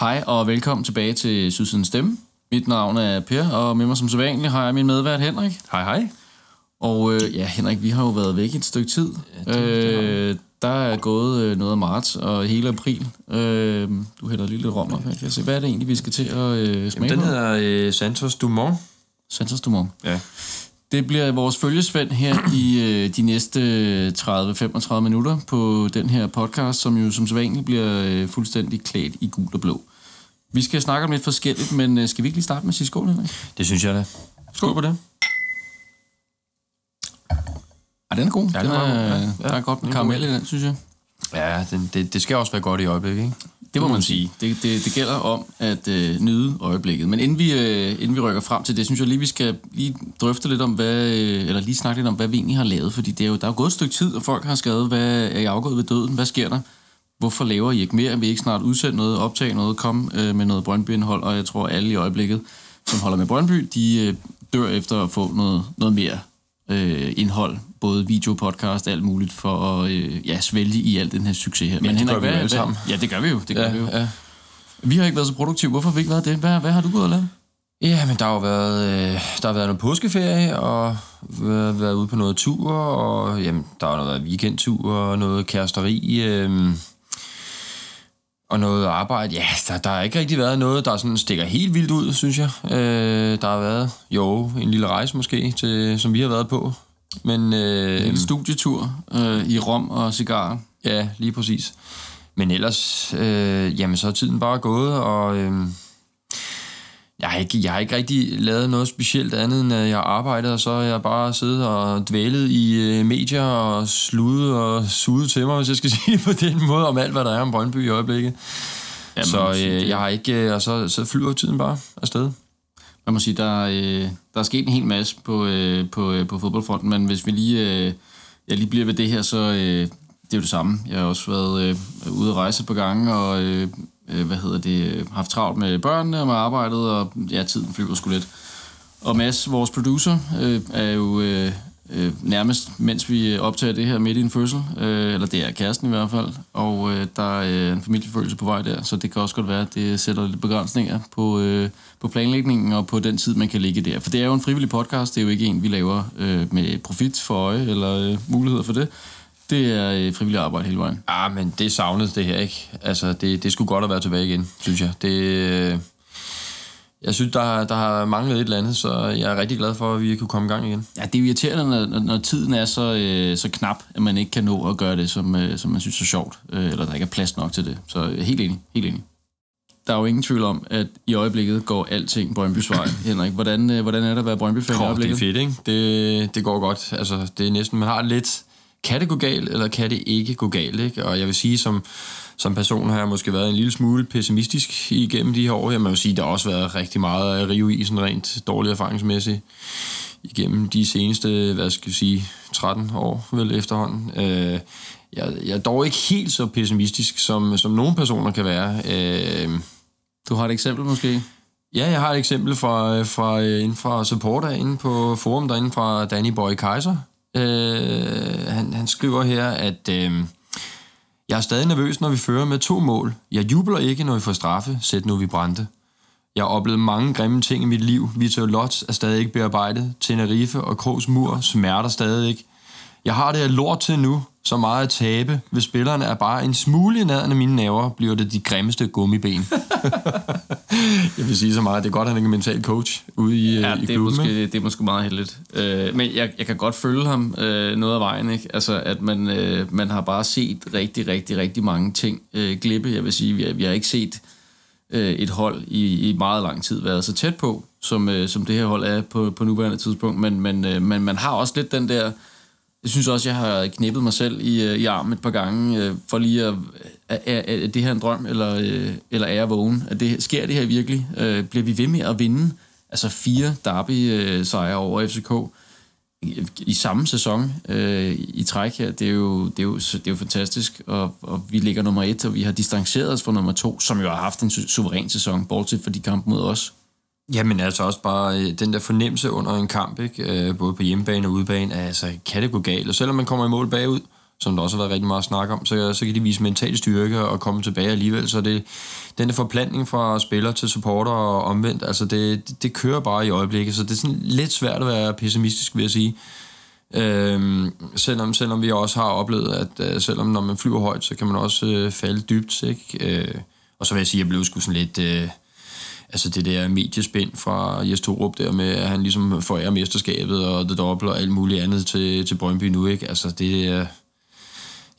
Hej og velkommen tilbage til Sydsiden Stemme. Mit navn er Per, og med mig som sædvanligt har jeg min medvært Henrik. Hej hej. Og øh, ja, Henrik, vi har jo været væk et stykke tid. Ja, det, øh, der er gået øh, noget af marts og hele april. Øh, du hælder lige lidt rom op. Jeg kan se, hvad er det egentlig, vi skal til at øh, smage Jamen, den på? hedder øh, Santos Dumont. Santos Dumont. Ja. Det bliver vores følgesvend her i øh, de næste 30-35 minutter på den her podcast, som jo som sædvanligt bliver øh, fuldstændig klædt i gul og blå. Vi skal snakke om lidt forskelligt, men øh, skal vi ikke lige starte med at sige skål, Henrik? Det synes jeg da. Skål på det. Ej, den er god. Ja, den den er, er god. Ja, der er ja. godt med Den god. karamel i den, synes jeg. Ja, den, det, det skal også være godt i øjeblikket, ikke? Det må man sige. Det, det, det gælder om at øh, nyde øjeblikket. Men inden vi, øh, inden vi rykker frem til det, synes jeg lige, vi skal lige drøfte lidt om, hvad, øh, eller lige snakke lidt om, hvad vi egentlig har lavet. Fordi det er jo, der er jo gået et stykke tid, og folk har skrevet, hvad er I afgået ved døden? Hvad sker der? Hvorfor laver I ikke mere? Vil I ikke snart udsende noget, optage noget, komme øh, med noget Brøndby-indhold? Og jeg tror, alle i øjeblikket, som holder med Brøndby, de øh, dør efter at få noget, noget mere øh, indhold. Både video, podcast, alt muligt, for at øh, ja, svælge i al den her succes her. det gør vi jo alle sammen. Ja, det gør vi jo. Det gør Ja, vi jo. ja. Vi har ikke været så produktive. Hvorfor har vi ikke været det? Hvad, hvad har du gået og lavet? Ja, men der har jo været, øh, der har været noget påskeferie, og været, været ude på noget tur, og jamen, der har været weekendtur, og noget kæresteri, øh, og noget arbejde. Ja, der, der har ikke rigtig været noget, der sådan stikker helt vildt ud, synes jeg. Øh, der har været, jo, en lille rejse måske, til, som vi har været på. Men, øh, En studietur øh, i Rom og cigarer. Ja, lige præcis. Men ellers, øh, jamen så er tiden bare gået, og øh, jeg, har ikke, jeg har ikke rigtig lavet noget specielt andet, end at jeg har arbejdet, og så har jeg bare siddet og dvælet i øh, medier og sludet og suget til mig, hvis jeg skal sige på den måde, om alt, hvad der er om Brøndby i øjeblikket. Ja, så øh, jeg har ikke, øh, og så, så flyver tiden bare afsted. Man må sige, der, er, øh, der er sket en hel masse på, øh, på, øh, på fodboldfronten, men hvis vi lige, øh, jeg lige bliver ved det her, så øh, det er jo det samme. Jeg har også været øh, ude at rejse på gange, og øh, øh, hvad hedder det, haft travlt med børnene og med arbejdet, og ja, tiden flyver sgu lidt. Og Mads, vores producer, øh, er jo øh, øh, nærmest, mens vi optager det her midt i en fødsel, øh, eller det er kæresten i hvert fald, og øh, der er en familiefølelse på vej der, så det kan også godt være, at det sætter lidt begrænsninger på, øh, på planlægningen og på den tid, man kan ligge der. For det er jo en frivillig podcast, det er jo ikke en, vi laver øh, med profit for øje, eller øh, muligheder for det. Det er øh, frivilligt arbejde hele vejen. Ah, men det savnet det her, ikke? Altså, det, det skulle godt at være tilbage igen, synes jeg. Det, øh, jeg synes, der, der har manglet et eller andet, så jeg er rigtig glad for, at vi kunne komme i gang igen. Ja, det er irriterende, når, når- tiden er så, øh, så knap, at man ikke kan nå at gøre det, som, øh, som man synes er sjovt, øh, eller der ikke er plads nok til det. Så øh, helt enig, helt enig. Der er jo ingen tvivl om, at i øjeblikket går alting Brøndbys vej, Henrik. Hvordan, øh, hvordan er det at være Brøndby-fan i Oh, det er øjeblikket? fedt, ikke? Det, det går godt. Altså, det er næsten, man har lidt, kan det gå galt, eller kan det ikke gå galt, ikke? Og jeg vil sige, som, som person har jeg måske været en lille smule pessimistisk igennem de her år. Jeg må jo sige, der har også været rigtig meget at rive i, sådan rent dårligt erfaringsmæssigt, igennem de seneste, hvad skal jeg sige, 13 år vel efterhånden. Øh, jeg, jeg er dog ikke helt så pessimistisk, som, som nogle personer kan være. Øh, Du har et eksempel måske? Ja, jeg har et eksempel fra, fra, øh, inden fra supporter inde på forum derinde fra Danny Boy Kaiser. Øh, han, han skriver her, at øh, jeg er stadig nervøs, når vi fører med to mål. Jeg jubler ikke, når vi får straffe. Sæt nu, vi brændte. Jeg har oplevet mange grimme ting i mit liv. Vito Lots er stadig ikke bearbejdet. Tenerife og Krogs mur smerter stadig ikke. Jeg har det af lort til nu, så meget at tabe. Hvis spillerne er bare en smule i nærheden af mine naver, bliver det de grimmeste gummiben. jeg vil sige så meget, det er godt, at han ikke er mental coach ude i, Ja, i det er, klubben. måske, det er måske meget heldigt. Øh, men jeg, jeg kan godt følge ham øh, noget af vejen, ikke? Altså, at man, øh, man har bare set rigtig, rigtig, rigtig mange ting øh, glippe. Jeg vil sige, vi har, vi har ikke set øh, et hold i, i meget lang tid været så tæt på, som, øh, som det her hold er på, på nuværende tidspunkt. Men, men, øh, men man har også lidt den der... Jeg synes også, jeg har knippet mig selv i, øh, i armen et par gange, øh, for lige at... Er, er, er det her en drøm, eller, øh, eller er jeg vågen? Er det, sker det her virkelig? Øh, bliver vi ved med at vinde? Altså fire derby-sejre øh, over FCK i, i samme sæson øh, i træk her. Det er jo, det er jo, det er jo fantastisk, og, og vi ligger nummer et, og vi har distanceret os fra nummer to, som jo har haft en su- suveræn sæson, bortset fra de kampe mod os. Jamen altså også bare øh, den der fornemmelse under en kamp, ikke? Øh, både på hjemmebane og udebane, altså kan det gå galt? Og selvom man kommer i mål bagud, som der også har været rigtig meget snak om, så, så kan de vise mental styrke og komme tilbage alligevel. Så det, den der forplantning fra spiller til supporter og omvendt, altså det, det, det kører bare i øjeblikket, så det er sådan lidt svært at være pessimistisk, vil jeg sige. Øhm, selvom, selvom vi også har oplevet, at øh, selvom når man flyver højt, så kan man også øh, falde dybt. Ikke? Øh, og så vil jeg sige, at jeg blev sgu sådan lidt... Øh, altså det der mediespind fra Jes Torup der med, at han ligesom forærer mesterskabet og det dobbelt og alt muligt andet til, til Brøndby nu, ikke? Altså det er...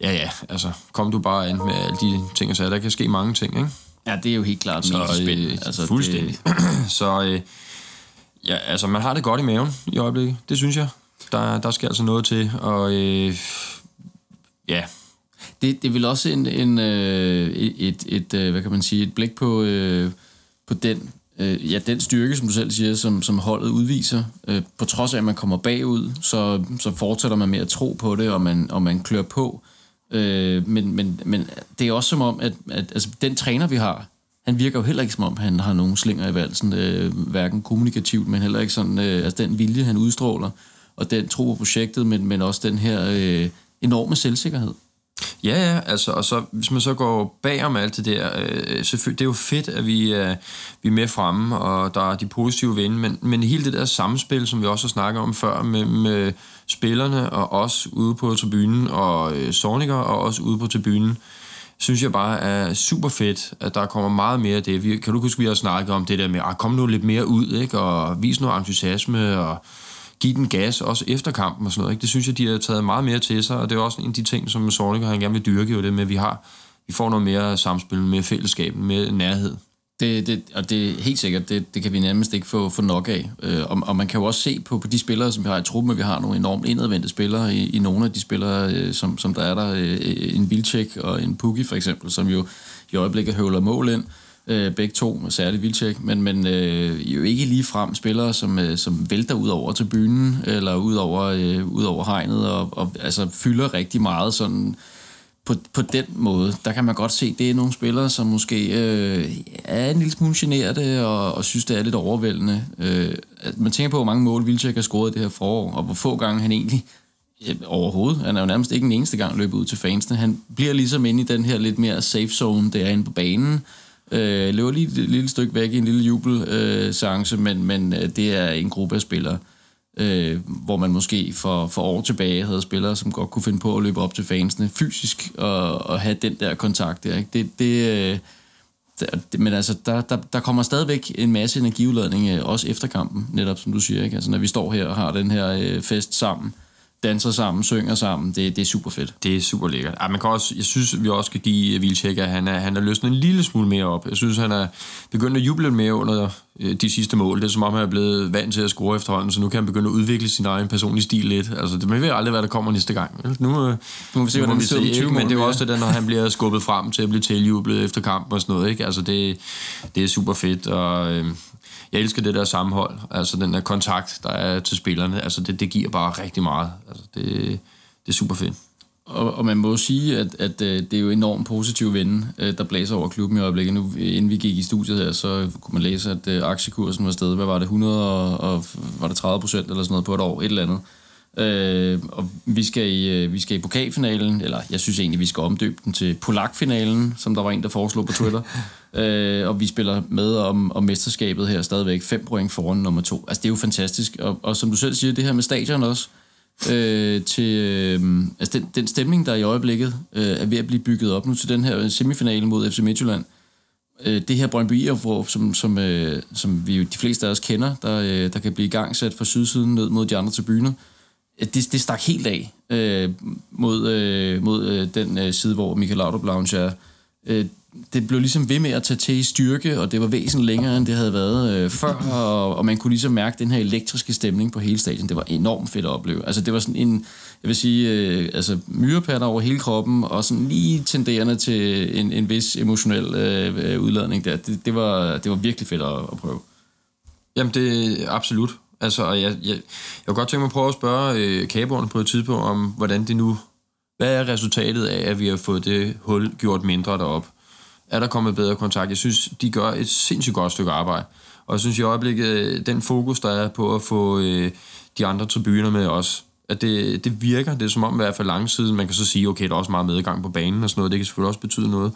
Ja, ja, altså kom du bare ind med alle de ting og sager. Der kan ske mange ting, ikke? Ja, det er jo helt klart så, mediespind. Øh, altså, fuldstændig. Det... så øh, ja, altså man har det godt i maven i øjeblikket. Det synes jeg. Der, der skal altså noget til, og øh, ja, det, det vil også en, en, øh, et, et, et, øh, hvad kan man sige, et blik på, øh, på den, øh, ja, den styrke, som du selv siger, som, som holdet udviser. Øh, på trods af, at man kommer bagud, så, så fortsætter man med at tro på det, og man, og man klør på. Øh, men, men, men det er også som om, at, at altså, den træner, vi har, han virker jo heller ikke som om, han har nogen slinger i valsen, øh, hverken kommunikativt, men heller ikke sådan, øh, altså den vilje, han udstråler, og den tro på projektet, men, men også den her øh, enorme selvsikkerhed. Ja, ja, altså, og så, hvis man så går bag om alt det der, øh, selvfølgelig, det er jo fedt, at vi, øh, vi er med fremme, og der er de positive vinde, men, men hele det der samspil, som vi også har snakket om før, med, med spillerne og os ude på tribunen, og øh, Sorniker og os ude på tribunen, synes jeg bare er super fedt, at der kommer meget mere af det. Vi, kan du huske, vi har snakket om det der med, at ah, kom nu lidt mere ud, ikke? og vis noget entusiasme, og give den gas, også efter kampen og sådan noget. Ikke? Det synes jeg, de har taget meget mere til sig, og det er også en af de ting, som Sorniger han gerne vil dyrke, jo det med, at vi har vi får noget mere samspil, mere fællesskab, mere nærhed. Det, det, og det er helt sikkert, det, det kan vi nærmest ikke få, få nok af. Øh, og, og man kan jo også se på, på de spillere, som vi har i truppen, at vi har nogle enormt indadvendte spillere i, i nogle af de spillere, øh, som, som der er der. Øh, øh en Vilcek og en Pukki for eksempel, som jo i øjeblikket høvler mål ind øh, Øh, begge to, særligt Vilcek, men, men øh, jo ikke lige frem spillere, som, øh, som vælter ud over til byen, eller ud over, øh, ud over hegnet, og, og altså fylder rigtig meget sådan på, på den måde. Der kan man godt se, det er nogle spillere, som måske øh, er en lille smule generede, og, og synes, det er lidt overvældende. Øh, man tænker på, hvor mange mål Vilcek har scoret det her forår, og hvor få gange han egentlig øh, overhovedet. Han er jo nærmest ikke den eneste gang løbet ud til fansene. Han bliver ligesom inde i den her lidt mere safe zone, der er inde på banen, Øh, løber lige et lille stykke væk i en lille jubelseance, øh, men, men øh, det er en gruppe af spillere, øh, hvor man måske for, for år tilbage havde spillere, som godt kunne finde på at løbe op til fansene fysisk og, og have den der kontakt der. Ikke? Det, det, øh, det, men altså, der, der, der kommer stadigvæk en masse energiudladning, øh, også efter kampen, netop som du siger. Ikke? Altså, når vi står her og har den her øh, fest sammen, danser sammen, synger sammen. Det, det er super fedt. Det er super lækkert. Ej, man kan også, jeg synes, vi også skal give Vilcek, at han er, han er løsnet en lille smule mere op. Jeg synes, han er begyndt at juble mere under øh, de sidste mål. Det er som om, han er blevet vant til at score efterhånden, så nu kan han begynde at udvikle sin egen personlige stil lidt. Altså, det ved aldrig, hvad der kommer næste gang. Nu, øh, nu må vi se, hvordan vi se, ikke? Men det er jo også det der, når han bliver skubbet frem til at blive tiljublet efter kampen og sådan noget. Ikke? Altså, det, det er super fedt, og øh, jeg elsker det der sammenhold, altså den der kontakt, der er til spillerne. Altså det, det giver bare rigtig meget. Altså det, det er super fedt. Og, og man må jo sige, at, at øh, det er jo enormt positiv vinde, øh, der blæser over klubben i øjeblikket. Nu, inden vi gik i studiet her, så kunne man læse, at øh, aktiekursen var stedet, hvad var det, 100 og, og var det 30 procent eller sådan noget på et år, et eller andet. Øh, og vi skal, i, vi skal i pokalfinalen, eller jeg synes egentlig, vi skal omdøbe den til Polakfinalen, som der var en, der foreslog på Twitter. øh, og vi spiller med om, om mesterskabet her stadigvæk, fem point foran nummer to. Altså det er jo fantastisk, og, og som du selv siger, det her med stadion også, øh, til øh, altså den, den stemning, der i øjeblikket øh, er ved at blive bygget op nu til den her semifinale mod FC Midtjylland. Øh, det her Brøndby som, som, øh, som vi jo de fleste af os kender, der, øh, der kan blive igangsat fra sydsiden ned mod de andre tribuner, det, det stak helt af øh, mod, øh, mod øh, den øh, side, hvor Michael Laudrup Lounge er. Øh, det blev ligesom ved med at tage til i styrke, og det var væsentligt længere, end det havde været øh, før, og, og man kunne ligesom mærke den her elektriske stemning på hele stadion. Det var enormt fedt at opleve. Altså det var sådan en, jeg vil sige, øh, altså myrepatter over hele kroppen, og sådan lige tenderende til en, en vis emotionel øh, udladning der. Det, det, var, det var virkelig fedt at, at prøve. Jamen det er absolut. Altså, jeg, jeg, jeg kunne godt tænke mig at prøve at spørge øh, kaboerne på et tidspunkt om, hvordan det nu... Hvad er resultatet af, at vi har fået det hul gjort mindre derop? Er der kommet bedre kontakt? Jeg synes, de gør et sindssygt godt stykke arbejde. Og jeg synes i øjeblikket, øh, den fokus, der er på at få øh, de andre tribuner med os, at det, det virker. Det er som om i hvert fald langsiden, man kan så sige, okay, der er også meget medgang på banen og sådan noget, det kan selvfølgelig også betyde noget.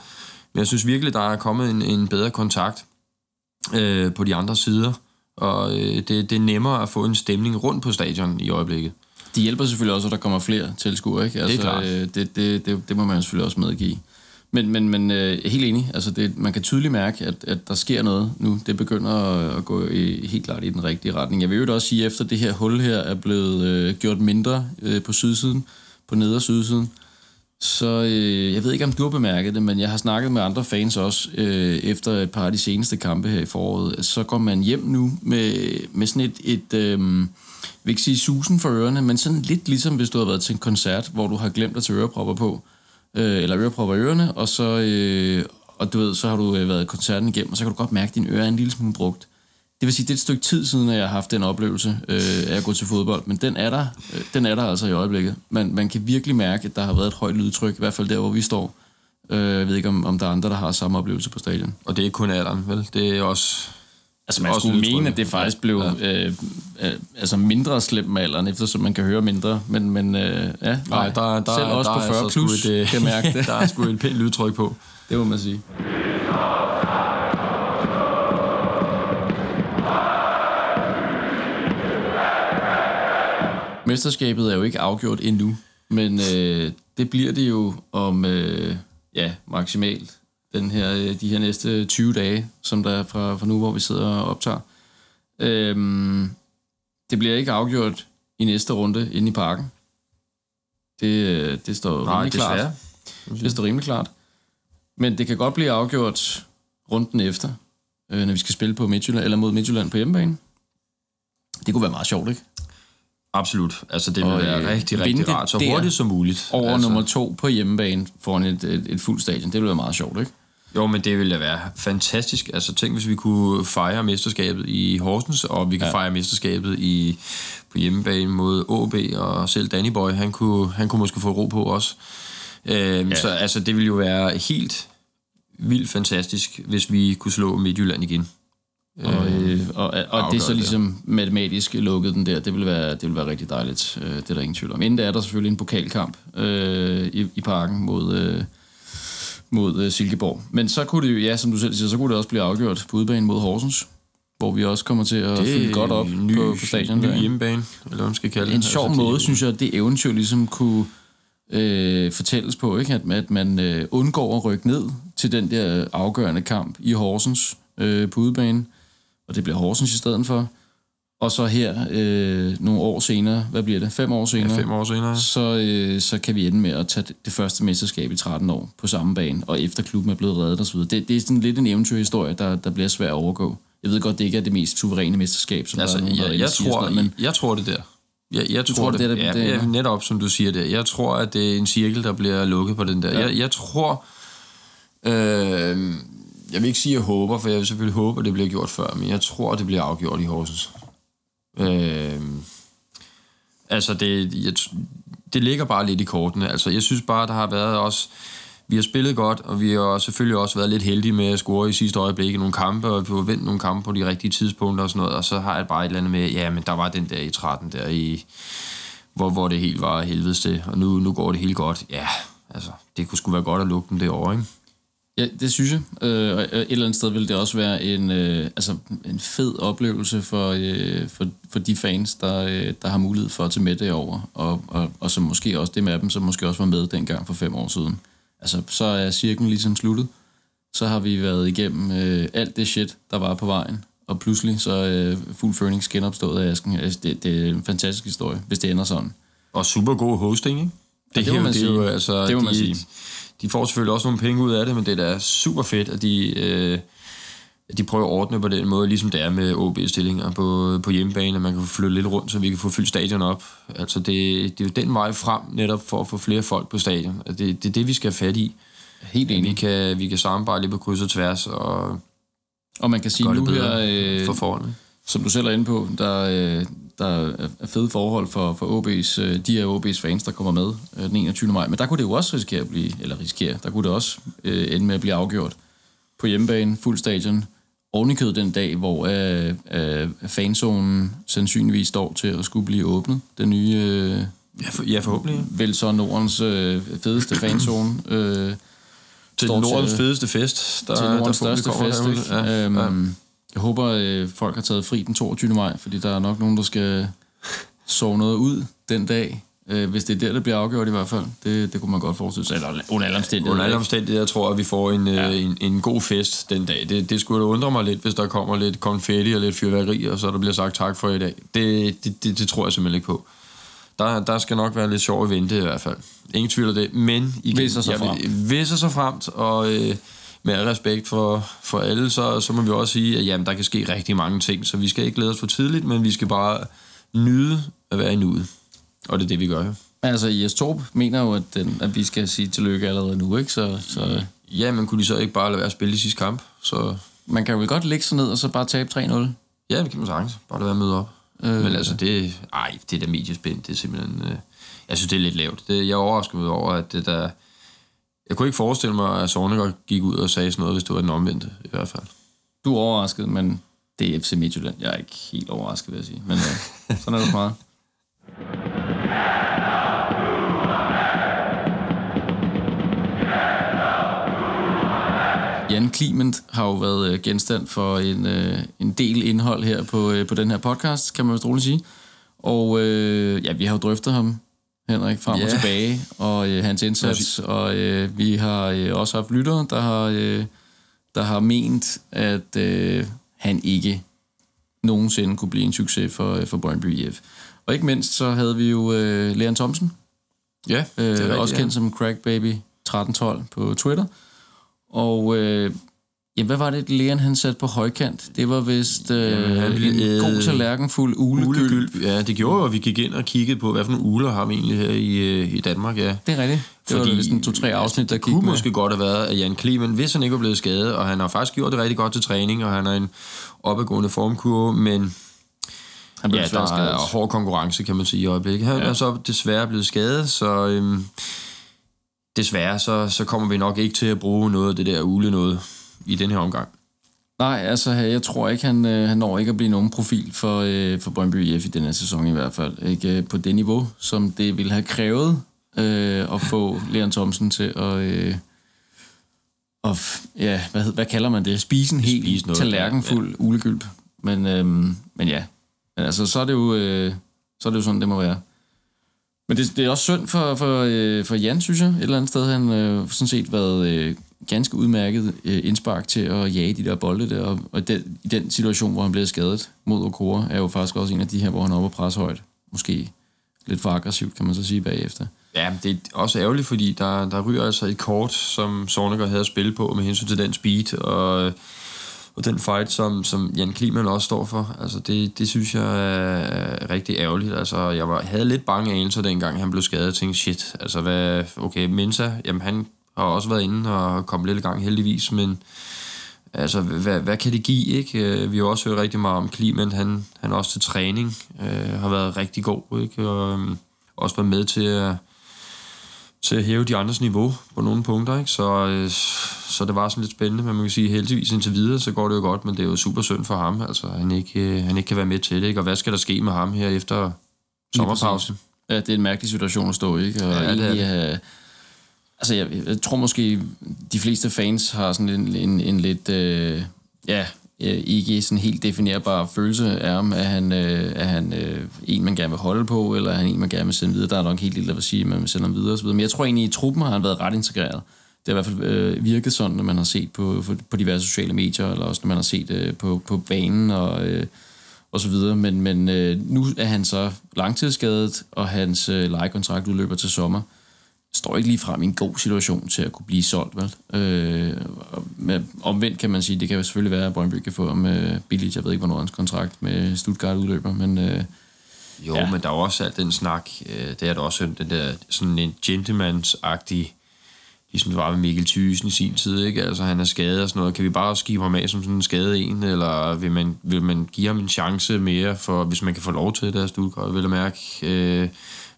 Men jeg synes virkelig, der er kommet en, en bedre kontakt øh, på de andre sider, og øh, det, det er nemmere at få en stemning rundt på stadion i øjeblikket. De hjælper selvfølgelig også, at der kommer flere tilskuere, ikke? Altså, Det er klart. Øh, det, det, det, det må man selvfølgelig også medgive. Men, men, men øh, helt enig, altså det, man kan tydeligt mærke, at, at der sker noget nu. Det begynder at, at gå i, helt klart i den rigtige retning. Jeg vil jo også sige, at efter det her hul her er blevet øh, gjort mindre øh, på sydsiden, på neder- sydsiden, så øh, jeg ved ikke, om du har bemærket det, men jeg har snakket med andre fans også, øh, efter et par af de seneste kampe her i foråret. Så går man hjem nu med, med sådan et, et øh, jeg vil ikke sige susen for ørerne, men sådan lidt ligesom hvis du har været til en koncert, hvor du har glemt at tage ørepropper på, øh, eller ørepropper i ørerne, og så, øh, og du ved, så har du øh, været koncerten igennem, og så kan du godt mærke, at dine ører er en lille smule brugt. Det vil sige, det er et stykke tid siden, at jeg har haft den oplevelse øh, af at gå til fodbold, men den er der, øh, den er der altså i øjeblikket. Man, man kan virkelig mærke, at der har været et højt lydtryk, i hvert fald der, hvor vi står. Øh, jeg ved ikke, om, om der er andre, der har samme oplevelse på stadion. Og det er ikke kun alderen, vel? Det er også... Altså man Også skulle mene, at det faktisk blev ja. øh, øh, altså mindre slemt med alderen, eftersom man kan høre mindre. Men, men øh, ja, Nej, der, der, selv også der på 40 altså plus et, øh, kan mærke det. der er sgu et pænt lydtryk på. Det må man sige. Mesterskabet er jo ikke afgjort endnu, men øh, det bliver det jo om øh, ja, maksimalt den her, øh, de her næste 20 dage, som der er fra, fra nu, hvor vi sidder og optager. Øhm, det bliver ikke afgjort i næste runde inde i parken. Det, øh, det står Nej, rimelig klart. desværre. Det står rimelig klart. Men det kan godt blive afgjort runden efter, øh, når vi skal spille på Midtjylland, eller mod Midtjylland på hjemmebane. Det kunne være meget sjovt, ikke? Absolut. Altså, det vil Og, være øh, rigtig, rigtig rart. Så hurtigt som muligt. Over altså. nummer to på hjemmebane foran et, et, et fuldt stadion. Det ville være meget sjovt, ikke? Jo, men det ville da være fantastisk. Altså, tænk, hvis vi kunne fejre mesterskabet i Horsens, og vi kan ja. fejre mesterskabet i, på hjemmebane mod AB, og selv Danny Boy, han kunne, han kunne måske få ro på også. Øhm, ja. Så altså, det ville jo være helt vildt fantastisk, hvis vi kunne slå Midtjylland igen. Og, øh, og, og det er så det. ligesom matematisk lukket den der. Det vil være, det vil være rigtig dejligt. Øh, det er der ingen tvivl om. Inden der er der selvfølgelig en pokalkamp øh, i, i parken mod, øh, mod øh, Silkeborg. Men så kunne det jo, ja, som du selv siger, så kunne det også blive afgjort på udbanen mod Horsens, hvor vi også kommer til at fylde godt op ny, på, på stadion. Ny der, ikke? hjemmebane, eller hvad man skal kalde det. en sjov Altså, altså, det- måde, synes jeg, at det eventyr ligesom kunne øh, fortælles på, ikke? At, at man øh, undgår at rykke ned til den der afgørende kamp i Horsens øh, på udebane, og det bliver Horsens i stedet for. Og så her, øh, nogle år senere, hvad bliver det, fem år senere, Ja, fem år senere. så, øh, så kan vi ende med at tage det- første mesterskab i 13 år på samme bane, og efter klubben er blevet reddet osv. Det, det er sådan lidt en eventyrhistorie, der, der bliver svær at overgå. Jeg ved godt, det ikke er det mest suveræne mesterskab, som Altså, der er nogen, der jeg, tror, noget, men... jeg tror det der. Jeg, jeg tror, tror, det, det er det, ja, det ja, netop som du siger det. Jeg tror, at det er en cirkel, der bliver lukket på den der. Ja. Jeg, jeg tror... Øh, jeg vil ikke sige, at jeg håber, for jeg vil selvfølgelig håbe, at det bliver gjort før, men jeg tror, at det bliver afgjort i Horsens. Øh, altså, det, jeg, det ligger bare lidt i kortene. Altså, jeg synes bare, der har været også... Vi har spillet godt, og vi har selvfølgelig også været lidt heldige med at score i sidste øjeblik i nogle kampe, og vi har vendt nogle kampe på de rigtige tidspunkter og sådan noget, og så har jeg bare et eller andet med, ja, men der var den der i 13 der i, hvor, hvor det helt var helvedes til, og nu, nu går det helt godt. Ja, altså, det kunne sgu være godt at lukke dem derovre, ikke? Ja, det synes jeg. Øh, og et eller andet sted vil det også være en, øh, altså en fed oplevelse for, øh, for, for de fans, der, øh, der har mulighed for at tage med det over, og, og, og som måske også det med dem, som måske også var med dengang for fem år siden. Altså, så er cirklen ligesom sluttet. Så har vi været igennem øh, alt det shit, der var på vejen, og pludselig så er øh, Fuld Phoenix genopstået af asken. Altså, det, det er en fantastisk historie, hvis det ender sådan. Og super god hosting, ikke? det må er jo- man det er jo, sige. altså, Det må de, man sige. De får selvfølgelig også nogle penge ud af det, men det er da super fedt, at de, øh, at de prøver at ordne på den måde, ligesom det er med OB-stillinger på, på hjemmebane, at man kan få flyttet lidt rundt, så vi kan få fyldt stadion op. Altså det, det er jo den vej frem, netop for at få flere folk på stadion. Altså, det, det er det, vi skal have fat i. Helt Vi enig. kan, vi kan samarbejde lidt på kryds og tværs og Og man kan sige nu her... Øh, for forholdene. som du selv er inde på, der, øh, der er fede forhold for, for OB's, øh, de her OB's fans, der kommer med øh, den 21. maj. Men der kunne det jo også risikere at blive, eller risikere, der kunne det også øh, ende med at blive afgjort på hjemmebane, fuld stadion, ovenikød den dag, hvor øh, øh, fanzonen sandsynligvis står til at skulle blive åbnet, den nye, øh, Ja, for, ja forhåbentlig. vel så Nordens øh, fedeste fanzone. Øh, Til Nordens til- fedeste fest. Der, til Nordens der største fest. Ikke? Ja, øhm, ja. Jeg håber, øh, folk har taget fri den 22. maj, fordi der er nok nogen, der skal sove noget ud den dag. Øh, hvis det er der, det bliver afgjort i hvert fald. Det, det kunne man godt forestille sig. Eller under alle omstændigheder. Under alle omstændigheder tror jeg, at vi får en, ja. en, en god fest den dag. Det, det skulle da undre mig lidt, hvis der kommer lidt konfetti og lidt fyrværkeri, og så der bliver sagt tak for i dag. Det, det, det, det tror jeg simpelthen ikke på. Der, der skal nok være lidt sjov at vente i hvert fald. Ingen tvivl om det. Men igen, Hvis og så jeg vil- fremt. Hvis så fremt, og øh, med al respekt for, for alle, så, så må vi også sige, at jamen, der kan ske rigtig mange ting, så vi skal ikke glæde os for tidligt, men vi skal bare nyde at være i nuet. Og det er det, vi gør. Altså, Jes Torp mener jo, at, den, at vi skal sige tillykke allerede nu, ikke? Så, så Ja, men kunne de så ikke bare lade være at spille i sidste kamp? Så man kan jo vel godt lægge sig ned og så bare tabe 3-0. Ja, det kan man sagtens. Bare lade være med op. Øh, Men altså, det, ej, det der mediespind, det er simpelthen... Øh, jeg synes, det er lidt lavt. Det, jeg er overrasket mig over, at det der... Jeg kunne ikke forestille mig, at Sorniger gik ud og sagde sådan noget, hvis det var den omvendte, i hvert fald. Du er overrasket, men det er FC Midtjylland. Jeg er ikke helt overrasket, vil jeg sige. Men øh, sådan er det meget. Jan Kliment har jo været øh, genstand for en, øh, en del indhold her på, øh, på den her podcast, kan man vist roligt sige. Og øh, ja, vi har jo drøftet ham, Henrik, frem Ja. og tilbage, og øh, hans indsats, og øh, vi har øh, også haft lyttere, der har, øh, der har ment, at øh, han ikke nogensinde kunne blive en succes for, øh, for Brøndby IF. Og ikke mindst så havde vi jo øh, Leon Thomsen, Ja, øh, rigtigt, også ja. kendt som Crackbaby 1312 på Twitter. Og øh, ja, hvad var det, Leon han satte på højkant? Det var vist øh, Jamen, ville en god æde tallerkenfuld ulegylp. Ulegylp. Ja, det gjorde jo, at vi gik ind og kiggede på, hvad for nogle uler har vi egentlig her i, øh, i Danmark, ja. Det er rigtigt. Det var vist en to-tre afsnit, der det gik kunne med. måske godt have været, at Jan Clement, hvis han ikke var blevet skadet, og han har faktisk gjort det rigtig godt til træning, og han er en opadgående formkurve, men Han blev ja, der skadet. er hård konkurrence, kan man sige i øjeblikket. Han ja. er så desværre blevet skadet, så øhm, desværre så, så kommer vi nok ikke til at bruge noget af det der ule noget i den her omgang. Nej, altså jeg tror ikke, han, øh, han når ikke at blive nogen profil for, øh, for Brøndby IF i den her sæson i hvert fald. Ikke øh, på det niveau, som det ville have krævet øh, at få Leon Thomsen til at... Øh, og, ja, hvad, hvad kalder man det? Spise en helt Spise noget, tallerkenfuld ja, ulegylp. Men, øhm, men ja, men altså, så er det jo, øh, så er det jo sådan, det må være. Men det, det er også synd for, for, øh, for Jan, synes jeg, et eller andet sted. Han øh, sådan set været øh, ganske udmærket øh, indspark til at jage de der bolde der. Og, og den, i den situation, hvor han blev skadet mod Okora, er jo faktisk også en af de her, hvor han er oppe og presse højt. Måske lidt for aggressivt, kan man så sige bagefter. Ja, det er også ærgerligt, fordi der, der ryger altså et kort, som Sorniger havde at spille på med hensyn til den speed og, og den fight, som, som Jan Kliman også står for. Altså det, det synes jeg er rigtig ærgerligt. Altså jeg var, havde lidt bange anelser dengang, han blev skadet. Jeg tænkte, shit, altså hvad, okay, Mensa, jamen han har også været inde og kommet lidt i gang heldigvis, men altså, hvad, hvad kan det give, ikke? Øh, Vi har også hørt rigtig meget om Kliman, han, han også til træning, øh, har været rigtig god, ikke? Og øhm, også været med til at, til at hæve de andres niveau på nogle punkter, ikke? Så, øh, så det var sådan lidt spændende, men man kan sige, heldigvis indtil videre, så går det jo godt, men det er jo super synd for ham, altså han ikke, øh, han ikke kan være med til det, ikke? Og hvad skal der ske med ham her efter sommerpausen? Ja, det er en mærkelig situation at stå i, ikke? Og Ja, det er det. have... Altså, jeg, jeg tror måske, de fleste fans har sådan en, en, en lidt... Øh, ja, øh, ikke sådan helt definerbar følelse af ham. Er han, øh, er han øh, en, man gerne vil holde på, eller er han en, man gerne vil sende videre? Der er nok helt lidt at sige, at man vil sende ham videre osv. Men jeg tror egentlig, i truppen har han været ret integreret. Det har i hvert fald øh, virket sådan, når man har set på, på, diverse sociale medier, eller også når man har set øh, på, på banen og, øh, og så videre. Men, men øh, nu er han så langtidsskadet, og hans øh, lejekontrakt udløber til sommer. Står ikke lige frem i en god situation til at kunne blive solgt, vel? Øh, med, omvendt kan man sige, det kan jo selvfølgelig være, at Brøndby kan få ham øh, billigt. Jeg ved ikke, hvornår hans kontrakt med Stuttgart udløber, men øh, Jo, Ja. men der er også alt den snak, øh, det er der også den der sådan en gentlemans-agtig, ligesom det var med Mikkel Thyssen i sin tid, ikke? Altså han er skadet og sådan noget. Kan vi bare skive ham af som sådan en skadet en, eller vil man, vil man give ham en chance mere, for, hvis man kan få lov til det der Stuttgart, vil jeg mærke, øh,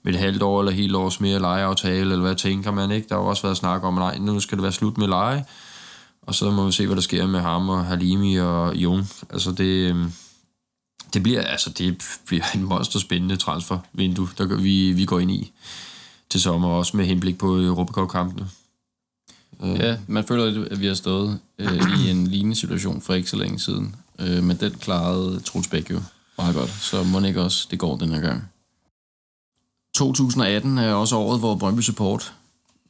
med et halvt år eller helt års mere lejeaftale, eller hvad tænker man, ikke? Der har jo også været snak om, nej, nu skal det være slut med leje, og så må vi se, hvad der sker med ham og Halimi og Jon. Altså det, øhm, det bliver, altså, det bliver en monster spændende transfervindue, der vi, vi går ind i til sommer, også med henblik på Europacup-kampene. Øh. Ja, man føler lidt, at vi har stået øh, i en lignende situation for ikke så længe siden. Øh, men den klarede Truls Bæk jo meget godt, så må ikke også det går den her gang. 2018 er også året, hvor Brøndby Support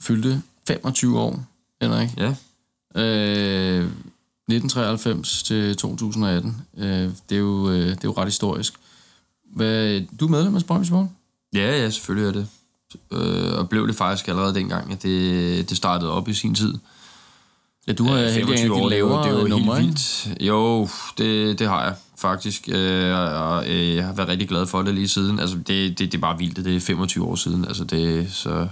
fyldte 25 år, Henrik. Ja. Øh, 1993 til 2018. Øh, det, er jo, øh, det er jo ret historisk. Hvad, du er medlem af Brøndby Support? Ja, ja, selvfølgelig er det. Øh, og blev det faktisk allerede dengang, at det, det startede op i sin tid. Ja, du har Øh, heldig en af de er lavere det er jo numre, helt vildt. Jo, det, det har jeg faktisk. Øh, og øh, jeg har været rigtig glad for det lige siden. Altså, det, det, det er bare vildt, det er 25 år siden. Altså, det så...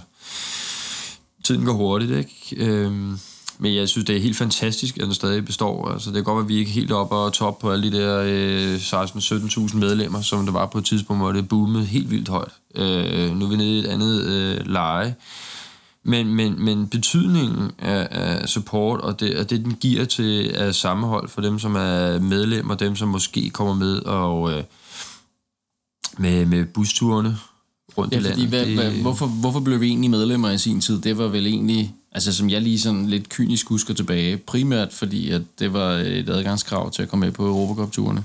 Tiden går hurtigt, ikke? Øhm, men jeg synes, det er helt fantastisk, at den stadig består. Altså, det er godt, at vi ikke helt oppe og top på alle de der øh, 16-17.000 medlemmer, som der var på et tidspunkt, hvor det boomede helt vildt højt. Øh, nu er vi nede i et andet øh, leje. Men, men, men betydningen af, af support, og det, og det, den giver til af sammenhold for dem, som er medlemmer, dem, som måske kommer med og øh, med, med busturene rundt Ja, i fordi landet. hvad, det, hvad, hvorfor, hvorfor blev vi egentlig medlemmer i sin tid? Det var vel egentlig, altså som jeg lige sådan lidt kynisk husker tilbage, primært fordi, at det var et adgangskrav til at komme med på Europacup-turene.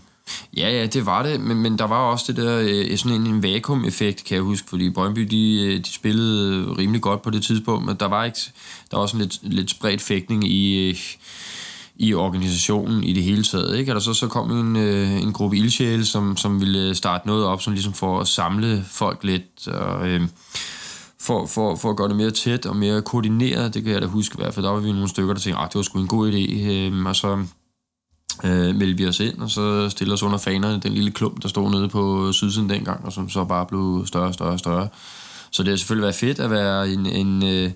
Ja, ja, det var det, men, men der var også det der, øh, sådan en, en vakuum-effekt, kan jeg huske, fordi Brøndby, de, øh, de spillede øh, rimelig godt på det tidspunkt, men der var ikke, der var sådan lidt, lidt spredt fægtning i, i organisationen i det hele taget, ikke? Og så, så kom en, en gruppe ildsjæle, som, som ville starte noget op, som ligesom for at samle folk lidt, og øh, for, for, for at gøre det mere tæt og mere koordineret, det kan jeg da huske i hvert fald, der var vi nogle stykker, der tænkte, at det var sgu en god idé, øh, og så øh, meldte vi os ind, og så stillede os under fanerne, den lille klump, der stod nede på sydsiden dengang, og som så bare blev større og større og større. Så det har selvfølgelig været fedt at være en, en øh,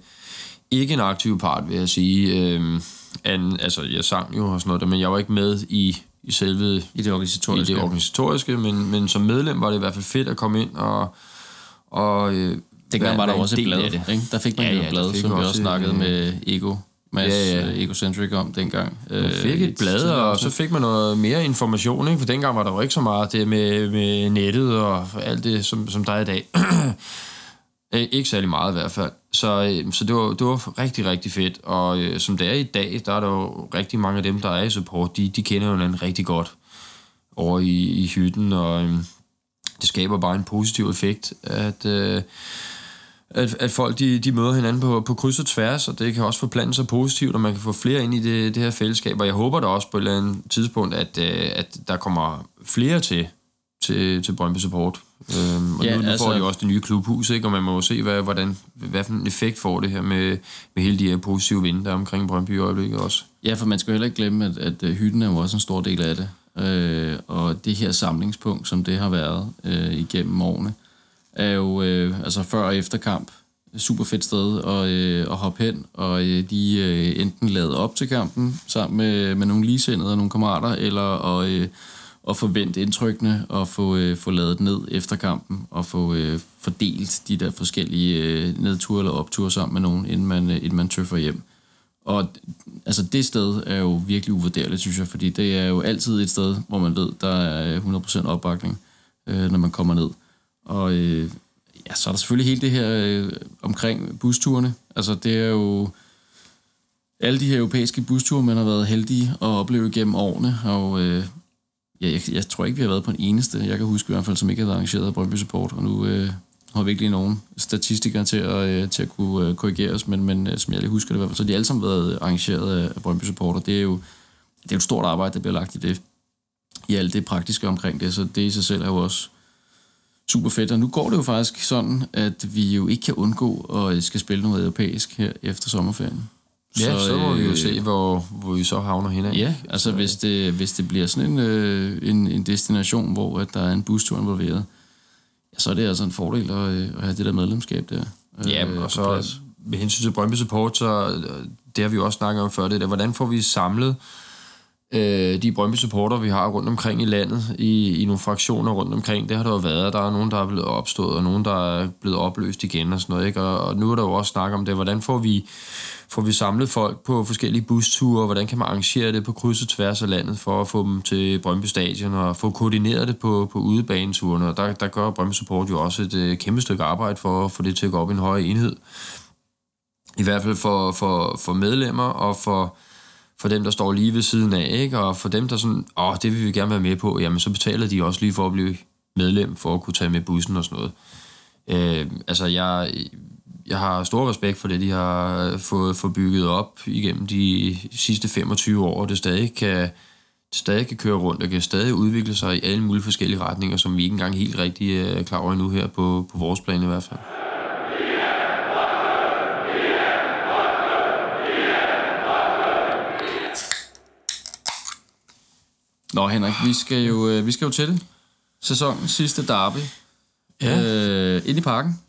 ikke en aktiv part, vil jeg sige. Øh, an, altså, jeg sang jo og sådan noget, der, men jeg var ikke med i, i selve I det i organisatoriske. det organisatoriske, men, men som medlem var det i hvert fald fedt at komme ind og, og øh, Dengang var der også et blad, ikke? Der fik man Ja, jo et blad, som vi også snakkede med Ego, Mads Ja, ja. øh, Egocentric om dengang. Man fik et blad, og så fik man noget mere information, ikke? for dengang var der jo ikke så meget det med, med nettet og alt det, som, som der er i dag. Øh, ikke særlig meget i hvert fald. Så, øh, så det, var, det var rigtig, rigtig fedt. Og øh, som det er i dag, der er der jo rigtig mange af dem, der er i support, de, de kender jo hinanden rigtig godt over i, i hytten, og øh, det skaber bare en positiv effekt, at... Øh, at, at folk de, de møder hinanden på, på kryds og tværs, og det kan også forplante sig positivt, og man kan få flere ind i det, det her fællesskab. Og jeg håber da også på et eller andet tidspunkt, at, øh, at der kommer flere til, til, til Brøndby Support. Øhm, og Ja, nu, nu altså- får de jo også det nye klubhus, ikke? og man må jo se, hvad, hvordan, hvad for en effekt får det her med, med hele de her positive vinde, der er omkring Brøndby i øjeblikket også. Ja, for man skal jo heller ikke glemme, at, at øh, hytten er jo også en stor del af det. Øh, og det her samlingspunkt, som det har været øh, igennem årene, er jo øh, altså før og efter kamp super fedt sted at, øh, at hoppe hen, og øh, de øh, enten lavet op til kampen sammen med, med nogle ligesindede og nogle kammerater, eller at, øh, at forvente indtrykkene og få, øh, få lavet ned efter kampen, og få øh, fordelt de der forskellige øh, nedture eller opture sammen med nogen, inden man, øh, inden man tøffer hjem. Og altså det sted er jo virkelig uvurderligt, synes jeg, fordi det er jo altid et sted, hvor man ved, der er 100% opbakning, øh, når man kommer ned. Og øh, ja, så er der selvfølgelig hele det her øh, omkring busturene. Altså det er jo alle de her europæiske busture, man har været heldige at opleve gennem årene, og øh, ja, jeg, jeg tror ikke, vi har været på en eneste, jeg kan huske i hvert fald, som ikke har været arrangeret af Brøndby Support, og nu øh, har vi ikke lige nogen statistikere til at, øh, til at kunne øh, korrigere os, men, men øh, som jeg lige husker det i hvert fald, så har de alle sammen været arrangeret af, af Brøndby Support, og det er jo det er jo et stort arbejde, der bliver lagt i det, i alt det praktiske omkring det, så det i sig selv er jo også super fedt. Og nu går det jo faktisk sådan, at vi jo ikke kan undgå at skal spille noget europæisk her efter sommerferien. Ja, så, så må vi jo øh, se, hvor, hvor vi så havner hinanden. Ja, altså hvis det, hvis det bliver sådan en, øh, en, en destination, hvor at der er en bustur involveret, ja, så er det altså en fordel at, øh, at have det der medlemskab der. Ja, øh, og på så plads. med hensyn til Brøndby Support, så øh, det har vi jo også snakket om før, det der, hvordan får vi samlet øh, øh, de Brøndby supporter, vi har rundt omkring i landet, i, i nogle fraktioner rundt omkring, det har der jo været. Der er nogen, der er blevet opstået, og nogen, der er blevet opløst igen og sådan noget. Ikke? Og, og nu er der jo også snak om det, hvordan får vi, får vi samlet folk på forskellige busture, hvordan kan man arrangere det på kryds og tværs af landet, for at få dem til Brøndby Stadion, og få koordineret det på, på udebaneturene. Og der, der gør Brøndby Support jo også et øh, kæmpe stykke arbejde for at få det til at gå op i en høj enhed. I hvert fald for, for, for medlemmer og for for dem, der står lige ved siden af, ikke? og for dem, der sådan, åh, det vil vi gerne være med på, jamen så betaler de også lige for at blive medlem, for at kunne tage med bussen og sådan noget. Øh, altså, jeg, jeg har stor respekt for det, de har fået, for bygget op igennem de sidste 25 år, og det stadig kan, stadig kan køre rundt og kan stadig udvikle sig i alle mulige forskellige retninger, som vi ikke engang helt rigtig øh, er klar over endnu her på, på vores plan i hvert fald. Nå Henrik, vi skal jo, øh, vi skal jo til det. Sæsonens sidste derby. Ja. Øh, ind i parken.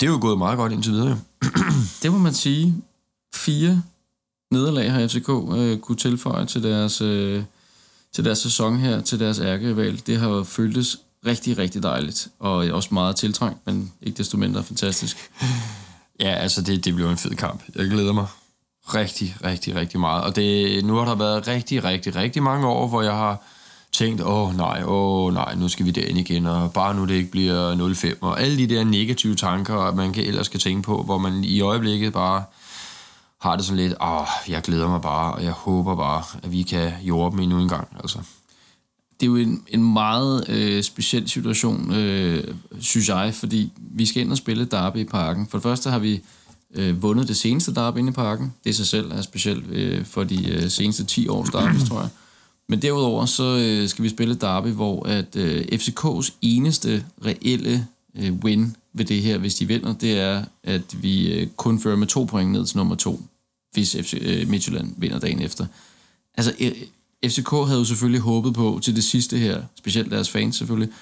Det er jo gået meget godt indtil videre. det må man sige. Fire nederlag har FCK øh, kunne tilføje til deres, øh, til deres sæson her, til deres ærkeval. Det har jo føltes rigtig, rigtig dejligt, og også meget tiltrængt, men ikke desto mindre fantastisk. Ja, altså det, det bliver en fed kamp. Jeg glæder mig rigtig, rigtig, rigtig meget. Og det, nu har der været rigtig, rigtig, rigtig mange år, hvor jeg har tænkt, åh oh, nej, åh oh, nej, nu skal vi derind igen, og bare nu det ikke bliver 05, og alle de der negative tanker, man kan ellers kan tænke på, hvor man i øjeblikket bare har det sådan lidt, åh, oh, jeg glæder mig bare, og jeg håber bare, at vi kan jorde dem endnu en gang, altså. Det er jo en, en meget øh, speciel situation, øh, synes jeg, fordi vi skal ind og spille derby i parken. For det første har vi øh, vundet det seneste derby inde i parken. Det i sig selv er specielt øh, for de øh, seneste 10 års derby, tror jeg. Men derudover så øh, skal vi spille derby, hvor at øh, FCK's eneste reelle øh, win ved det her, hvis de vinder, det er, at vi øh, kun fører med to point ned til nummer to, hvis FC øh, Midtjylland vinder dagen efter. Altså, øh, FCK havde jo selvfølgelig håbet på til det sidste her, specielt deres fans selvfølgelig,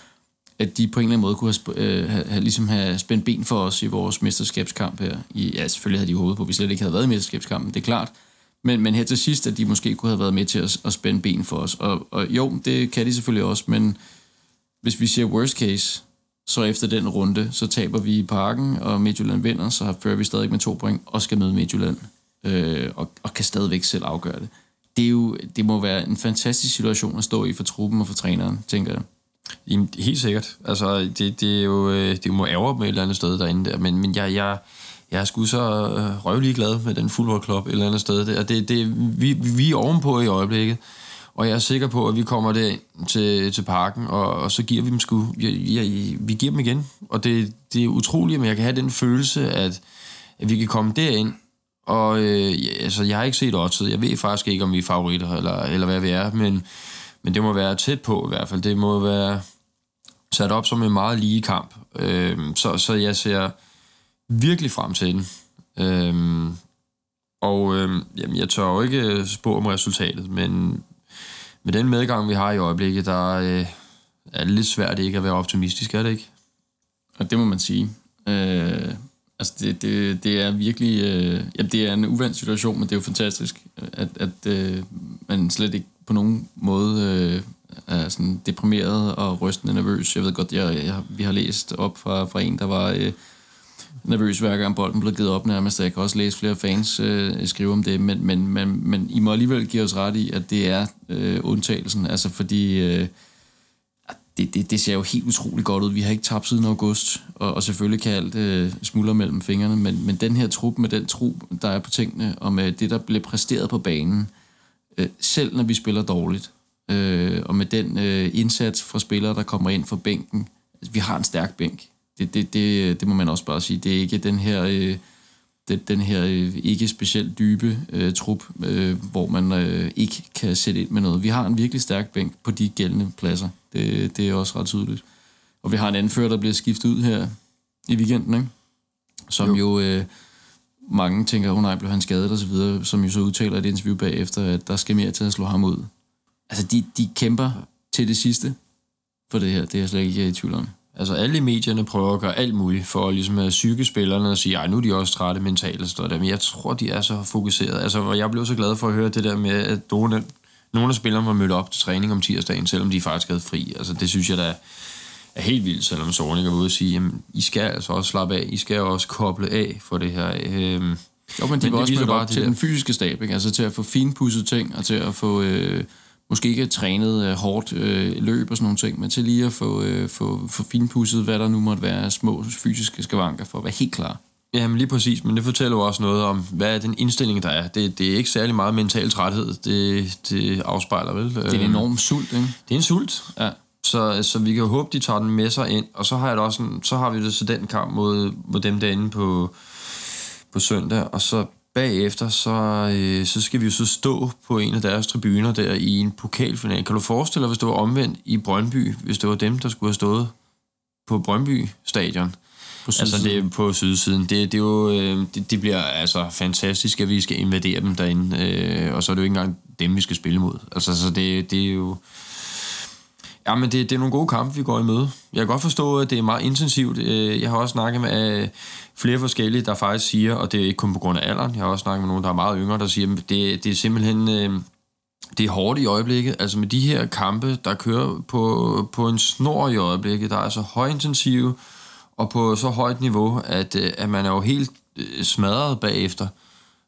at de på en eller anden måde kunne have, øh, have, have, ligesom have spændt ben for os i vores mesterskabskamp her. I, ja, selvfølgelig havde de håbet på, at vi slet ikke havde været i mesterskabskampen, det er klart. Men, men her til sidst, at de måske kunne have været med til at, at spænde ben for os. Og, og jo, det kan de selvfølgelig også, men hvis vi siger worst case, så efter den runde, så taber vi i parken, og Midtjylland vinder, så fører vi stadig med to point, og skal møde Midtjylland, øh, og, og kan stadigvæk selv afgøre det. Det, er jo, det må være en fantastisk situation at stå i for truppen og for træneren, tænker jeg. Jamen, helt sikkert. Altså, det, det, er jo, øh, det må ærge med et eller andet sted derinde der, men, men jeg, jeg, jeg er sgu så øh, røvlig glad med den fodboldklub et eller andet sted der. Det, det, vi, vi er ovenpå i øjeblikket, og jeg er sikker på, at vi kommer der til, til parken, og, og så giver vi dem sgu, jeg, jeg, vi giver dem igen. Og det, det er utroligt, men jeg kan have den følelse, at, at vi kan komme derind, og øh, altså, jeg har ikke set oddset. Jeg ved faktisk ikke, om vi er favoritter, eller, eller hvad vi er, men men det må være tæt på i hvert fald. Det må være sat op som en meget lige kamp. Øh, så, så jeg ser virkelig frem til den. Øh, og øh, jamen, jeg tør jo ikke øh, spå om resultatet, men med den medgang, vi har i øjeblikket, der øh, er det lidt svært ikke at være optimistisk, er det ikke? Og det må man sige. Øh, altså det, det, det er virkelig, øh, ja, det er en uvandt situation, men det er jo fantastisk, at, at øh, man slet ikke på nogen måde øh, er sådan deprimeret og rystende nervøs. Jeg ved godt, jeg, jeg, vi har læst op fra, fra en, der var øh, nervøs hver gang bolden blev givet op nærmest. Jeg kan også læse flere fans øh, skrive om det, men, men, men, men I må alligevel give os ret i, at det er øh, undtagelsen. Altså fordi... Øh, det, det, det ser jo helt utroligt godt ud. Vi har ikke tabt siden august, og, og selvfølgelig kan alt øh, smuldre mellem fingrene, men, men den her trup med den tro, der er på tingene, og med det, der blev præsteret på banen, øh, øh, selv når vi spiller dårligt, øh, og med den øh, indsats fra spillere, der kommer ind fra bænken, altså, vi har en stærk bænk. Det, det, det, det må man også bare sige. Det er ikke den her... Øh, den, den her øh, ikke specielt dybe øh, trup, øh, hvor man øh, ikke kan sætte ind med noget. Vi har en virkelig stærk bænk på de gældende pladser. Det, det er også ret tydeligt. Og vi har en anfører, der bliver skiftet ud her i weekenden, ikke? som jo, jo øh, mange tænker, hun oh, nej, blev han skadet og så videre, som jo så udtaler i et interview bagefter, at der skal mere til at slå ham ud. Altså, de, de kæmper til det sidste for det her, det er jeg slet ikke i tvivl om. Altså alle medierne prøver at gøre alt muligt for ligesom at psyke spillerne og sige, ej nu er de også trætte mentalt og sådan noget. Men jeg tror, de er så fokuseret. Altså jeg blev så glad for at høre det der med, at Donald nogle af spillerne var mødt op til træning om tirsdagen, selvom de faktisk havde fri. Altså, det synes jeg da er helt vildt, selvom Sorning er ude og sige, jamen, I skal altså også slappe af, I skal også koble af for det her. Øhm, jo, men de men var også op til der. den fysiske stab, ikke? altså til at få finpudset ting, og til at få... Øh måske ikke trænet øh, hårdt øh, løb og sådan nogle ting, men til lige at få, øh, få, få finpudset, hvad der nu måtte være små fysiske skavanker for at være helt klar. Jamen lige præcis, men det fortæller jo også noget om, hvad er den indstilling, der er. Det, det er ikke særlig meget mental træthed, det, det afspejler vel. Det er en enorm sult, ikke? Det er en sult, ja. Så, så vi kan jo håbe, de tager den med sig ind, og så har, jeg også en, så har vi det så den kamp mod, mod dem derinde på, på søndag, og så bagefter, så, øh, så skal vi jo så stå på en af deres tribuner der i en pokalfinal. Kan du forestille dig, hvis det var omvendt i Brøndby, hvis det var dem, der skulle have stået på Brøndby stadion? På altså det er på sydsiden. Det, det, er jo, øh, det, det bliver altså fantastisk, at vi skal invadere dem derinde, øh, og så er det jo ikke engang dem, vi skal spille mod. Altså så det, det er jo... Ja, men det, det er nogle gode kampe, vi går i møde. Jeg kan godt forstå, at det er meget intensivt. Øh, jeg har også snakket med øh, flere forskellige, der faktisk siger, og det er ikke kun på grund af alderen, jeg har også snakket med nogen, der er meget yngre, der siger, at det, det er simpelthen øh, det er hårdt i øjeblikket. Altså med de her kampe, der kører på, på en snor i øjeblikket, der er så højintensive, og på så højt niveau, at, at man er jo helt smadret bagefter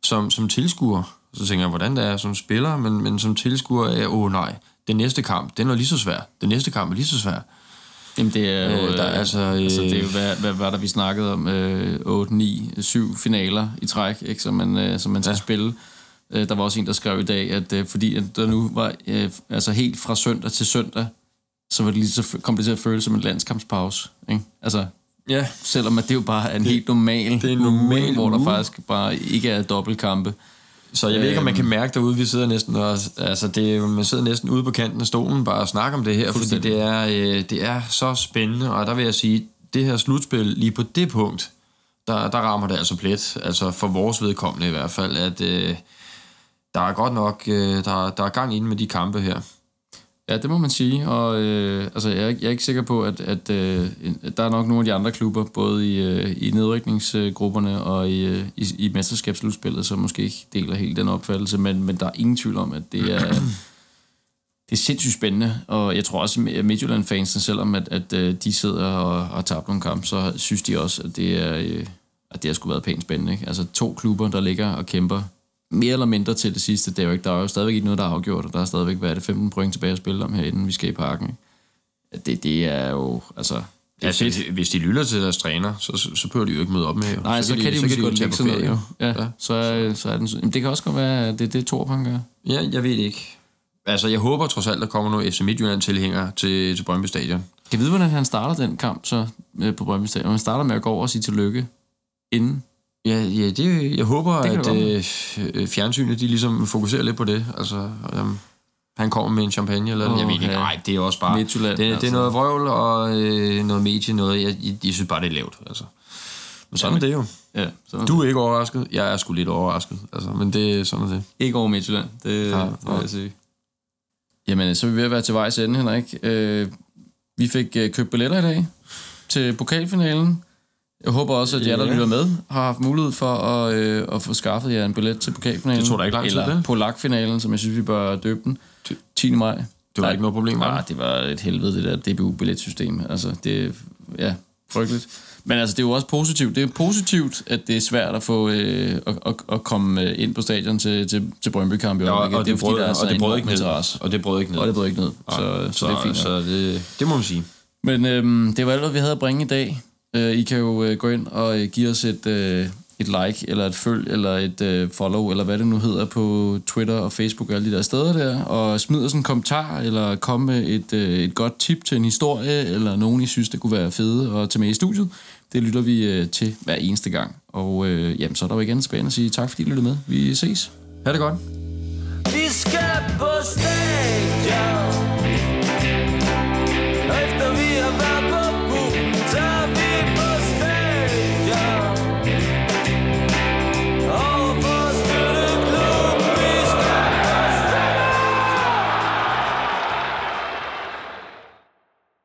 som, som tilskuer. Så tænker jeg, hvordan det er som spiller, men, men som tilskuer er, åh oh, nej, den næste kamp, den er lige så svær. Den næste kamp er lige så svær. Jamen det er jo, øh, der er altså, øh, altså det er jo hvad, hvad var der vi snakkede om, øh, 8, 9, 7 finaler i træk, ikke, som man, øh, som man skal ja. spille. Øh, der var også en, der skrev i dag, at øh, fordi at der nu var øh, altså helt fra søndag til søndag, så var det lige så kom det til at føles som en landskampspause. Ikke? Altså, Ja. Selvom at det jo bare er en det, helt normal, det er en normal uge, hvor der faktisk bare ikke er dobbeltkampe. Så jeg ved ikke, om man kan mærke derude, vi sidder næsten og, altså det, man sidder næsten ude på kanten af stolen bare og snakker om det her, fordi det er, øh, det er så spændende, og der vil jeg sige, det her slutspil lige på det punkt, der, der rammer det altså plet, altså for vores vedkommende i hvert fald, at øh, der er godt nok, øh, der, der er gang inde med de kampe her. Ja, det må man sige, og øh, altså, jeg, jeg er ikke sikker på, at, at øh, der er nok nogle af de andre klubber, både i, øh, i nedrykningsgrupperne og i, øh, i, i mesterskabsslutspillet, som måske ikke deler helt den opfattelse, men, men der er ingen tvivl om, at det er, det er sindssygt spændende, og jeg tror også, at Midtjylland-fansene, selvom at, at øh, de sidder og har tabt nogle kampe, så synes de også, at det er... Øh, at det har sgu været pænt spændende. Ikke? Altså to klubber, der ligger og kæmper mere eller mindre til det sidste. Det er jo ikke, der er jo stadigvæk ikke noget, der er afgjort, og der er stadigvæk, hvad er det, 15 point tilbage at spille om her, inden vi skal i parken. Det, det er jo, altså... Er altså, fedt. hvis de lytter til deres træner, så, så, så behøver de jo ikke møde op med. Jo. Nej, så, så, kan de, så kan de jo tage på ferie. Jo. Ja, ja. Så, så er den, jamen, det kan også godt være, at det er det, Torpan gør. Ja, jeg ved ikke. Altså, jeg håber trods alt, der kommer nogle FC Midtjylland-tilhængere til, til Brøndby Stadion. Kan vide, hvordan han starter den kamp så øh, på Brøndby Stadion? Han starter med at gå over og sige tillykke inden Ja, ja det, jeg håber, det at øh, øh, fjernsynet de ligesom fokuserer lidt på det. Altså, um, han kommer med en champagne eller oh, jeg ved ikke. Nej, det er også bare... Midtjylland, det, altså. det er noget vrøvl og øh, noget medie, noget. Jeg, jeg, jeg synes bare, det er lavt. Altså. Men sådan ja, er det jo. Ja, sådan du er ikke overrasket. Jeg er sgu lidt overrasket. Altså, men det er sådan er det. Ikke over Midtjylland, det, ja, det vil jeg sige. Jamen, så er vi ved at være til vejs ende, Henrik. Øh, vi fik øh, købt billetter i dag til pokalfinalen. Jeg håber også, at jer, der lytter med, har haft mulighed for at, øh, at få skaffet jer en billet til pokalfinalen. Det tror jeg ikke lang tid, Eller polakfinalen, som jeg synes, vi bør døbe den. 10. maj. Det var Nej, ikke noget problem, var det? det var et helvede, det der DBU-billetsystem. Altså, det ja, frygteligt. Men altså, det er jo også positivt. Det er positivt, at det er svært at få øh, at, at, at komme øh, ind på stadion til, til, til Brøndby kamp ja, og, det, det, brød, der er og det brød ikke ned. Og det brød ikke ned. Og det brød ikke ned. Så, så, så, det er fint. Så det, det må man sige. Men øhm, det var alt, hvad vi havde at bringe i dag. Øh, I kan jo øh, gå ind og øh, give os et, øh, et like, eller et følg, eller et øh, follow, eller hvad det nu hedder på Twitter og Facebook og alle de der steder der, og smid os en kommentar, eller kom med et, øh, et godt tip til en historie, eller nogen, I synes, det kunne være fede at tage med i studiet. Det lytter vi øh, til hver eneste gang. Og øh, jamen, så er der jo igen tilbage at sige tak, fordi I lyttede med. Vi ses. Ha' det godt. Vi skal på stadion.